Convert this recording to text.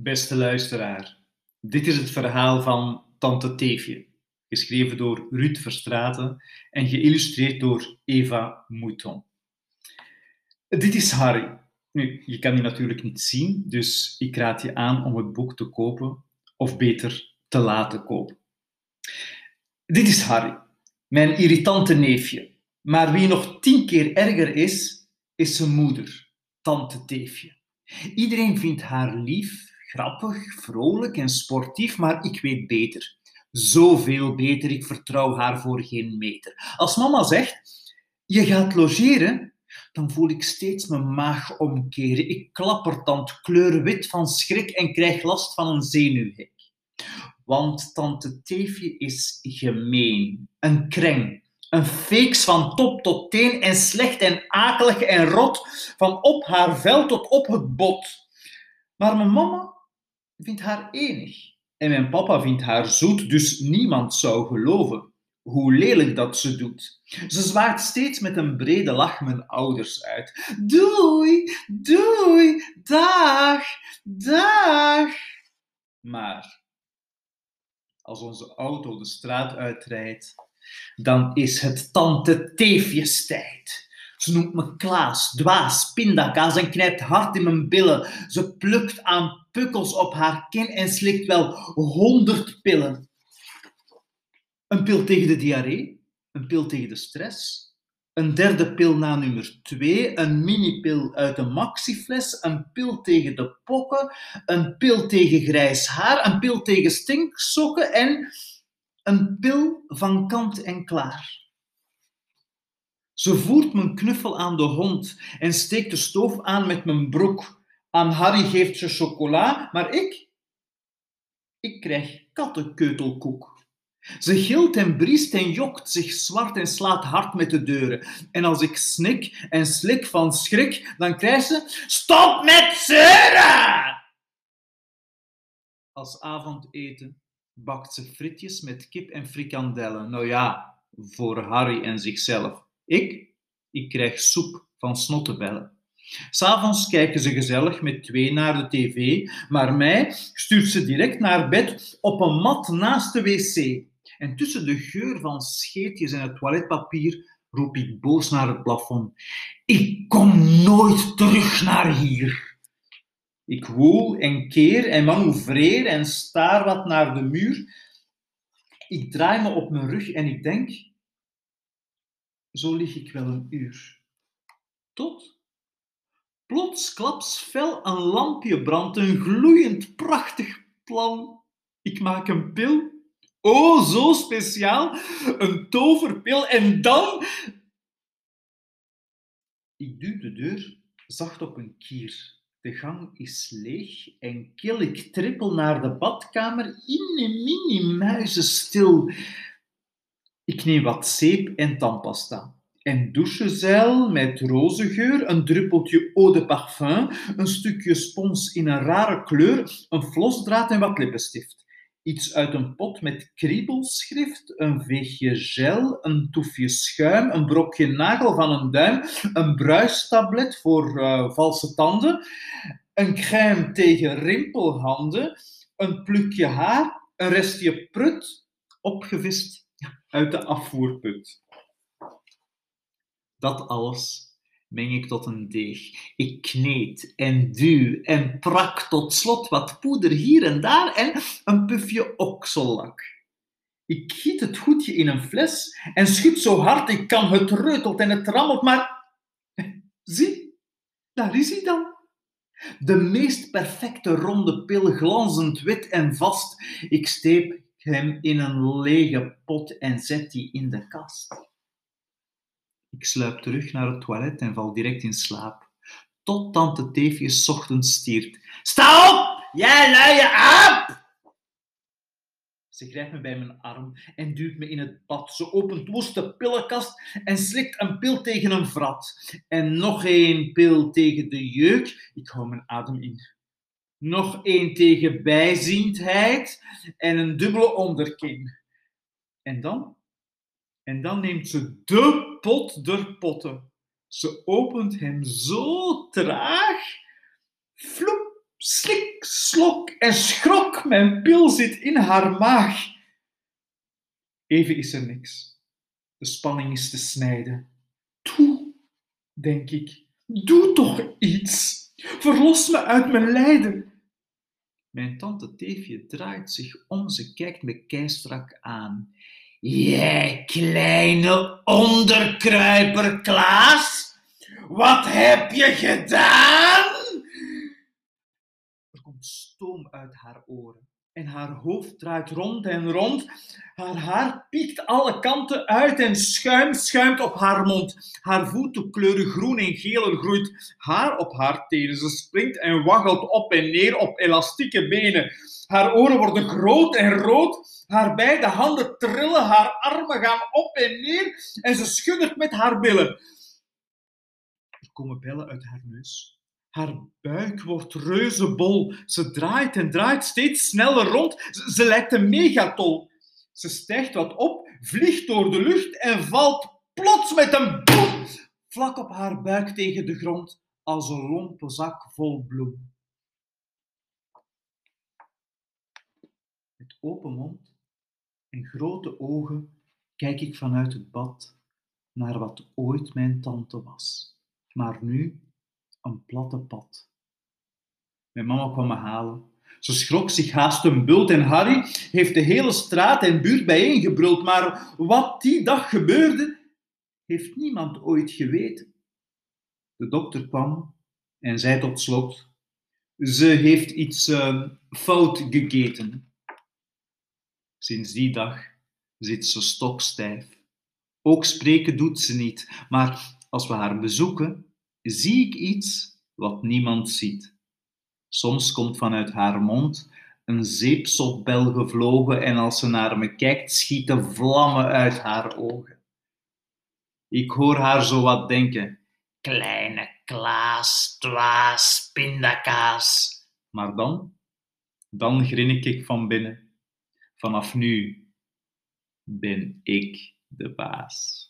Beste luisteraar, dit is het verhaal van Tante Teefje, geschreven door Ruud Verstraten en geïllustreerd door Eva Mouton. Dit is Harry. Nu, je kan die natuurlijk niet zien, dus ik raad je aan om het boek te kopen, of beter te laten kopen. Dit is Harry, mijn irritante neefje. Maar wie nog tien keer erger is, is zijn moeder, Tante Teefje. Iedereen vindt haar lief, grappig, vrolijk en sportief, maar ik weet beter. Zoveel beter, ik vertrouw haar voor geen meter. Als mama zegt, je gaat logeren, dan voel ik steeds mijn maag omkeren. Ik klappertand, kleur wit van schrik en krijg last van een zenuwhek. Want tante Teefje is gemeen, een kreng, een feeks van top tot teen en slecht en akelig en rot, van op haar vel tot op het bot. Maar mijn mama vindt haar enig en mijn papa vindt haar zoet, dus niemand zou geloven hoe lelijk dat ze doet. Ze zwaait steeds met een brede lach mijn ouders uit. Doei, doei, dag, dag. Maar als onze auto de straat uitrijdt, dan is het tante Teefjes tijd. Ze noemt me Klaas, dwaas, pindakaas en knijpt hard in mijn billen. Ze plukt aan pukkels op haar kin en slikt wel honderd pillen. Een pil tegen de diarree, een pil tegen de stress, een derde pil na nummer 2, een minipil uit een maxifles, een pil tegen de pokken, een pil tegen grijs haar, een pil tegen stinksokken en een pil van kant en klaar. Ze voert mijn knuffel aan de hond en steekt de stoof aan met mijn broek. Aan Harry geeft ze chocola, maar ik? Ik krijg kattenkeutelkoek. Ze gilt en briest en jokt zich zwart en slaat hard met de deuren. En als ik snik en slik van schrik, dan krijgt ze... Stop met zeuren! Als avondeten bakt ze frietjes met kip en frikandellen. Nou ja, voor Harry en zichzelf. Ik? Ik krijg soep van snottebellen. S'avonds kijken ze gezellig met twee naar de tv, maar mij stuurt ze direct naar bed op een mat naast de wc. En tussen de geur van scheetjes en het toiletpapier roep ik boos naar het plafond. Ik kom nooit terug naar hier. Ik woel en keer en manoeuvreer en staar wat naar de muur. Ik draai me op mijn rug en ik denk, zo lig ik wel een uur. Tot plotsklaps fel een lampje brandt, een gloeiend prachtig plan. Ik maak een pil Oh, zo speciaal. Een toverpil. En dan... Ik duw de deur zacht op een kier. De gang is leeg en kil. Ik trippel naar de badkamer. In een mini muizenstil. Ik neem wat zeep en tandpasta. En douchezeil met rozengeur, een druppeltje eau de parfum, een stukje spons in een rare kleur, een flosdraad en wat lippenstift iets uit een pot met kriebelschrift, een veegje gel, een toefje schuim, een brokje nagel van een duim, een bruistablet voor uh, valse tanden, een crème tegen rimpelhanden, een plukje haar, een restje prut, opgevist uit de afvoerput. Dat alles meng ik tot een deeg. Ik kneed en duw en prak tot slot wat poeder hier en daar en een pufje oksellak. Ik giet het goedje in een fles en schud zo hard ik kan. Het reutelt en het rammelt, maar zie, daar is hij dan. De meest perfecte ronde pil, glanzend wit en vast. Ik steep hem in een lege pot en zet die in de kast. Ik sluip terug naar het toilet en val direct in slaap. Tot tante Teefjes ochtends stiert. Sta op, jij luie aap! Ze grijpt me bij mijn arm en duwt me in het bad. Ze opent woest de pillenkast en slikt een pil tegen een vrat. En nog één pil tegen de jeuk. Ik hou mijn adem in. Nog één tegen bijziendheid en een dubbele onderkin. En dan en dan neemt ze de pot der potten. Ze opent hem zo traag. Floep, slik, slok en schrok. Mijn pil zit in haar maag. Even is er niks. De spanning is te snijden. Doe, denk ik. Doe toch iets. Verlos me uit mijn lijden. Mijn tante Teefje draait zich om, ze kijkt me keistrak aan. Jij kleine onderkruiper, Klaas, wat heb je gedaan? Er komt stoom uit haar oren en haar hoofd draait rond en rond. Haar haar piekt alle kanten uit en schuimt, schuimt op haar mond. Haar voeten kleuren groen en geel, groeit haar op haar tenen. Ze springt en waggelt op en neer op elastieke benen. Haar oren worden groot en rood. Haar beide handen trillen, haar armen gaan op en neer en ze schuddert met haar billen. Er komen bellen uit haar neus. Haar buik wordt reuzebol. Ze draait en draait steeds sneller rond. Ze, lijkt een megatol. Ze stijgt wat op, vliegt door de lucht en valt plots met een boem vlak op haar buik tegen de grond als een lompe zak vol bloem. Met open mond en grote ogen kijk ik vanuit het bad naar wat ooit mijn tante was, maar nu een platte pad. Mijn mama kwam me halen. Ze schrok zich haast een bult en Harry heeft de hele straat en buurt bijeengebruld. Maar wat die dag gebeurde, heeft niemand ooit geweten. De dokter kwam en zei tot slot: Ze heeft iets uh, fout gegeten. Sinds die dag zit ze stokstijf. Ook spreken doet ze niet, maar als we haar bezoeken, zie ik iets wat niemand ziet. Soms komt vanuit haar mond een zeepsopbel gevlogen en als ze naar me kijkt, schieten vlammen uit haar ogen. Ik hoor haar zo wat denken. Kleine Klaas, twaas, pindakaas. Maar dan, dan grinnik ik van binnen. Vanaf nu ben ik de baas.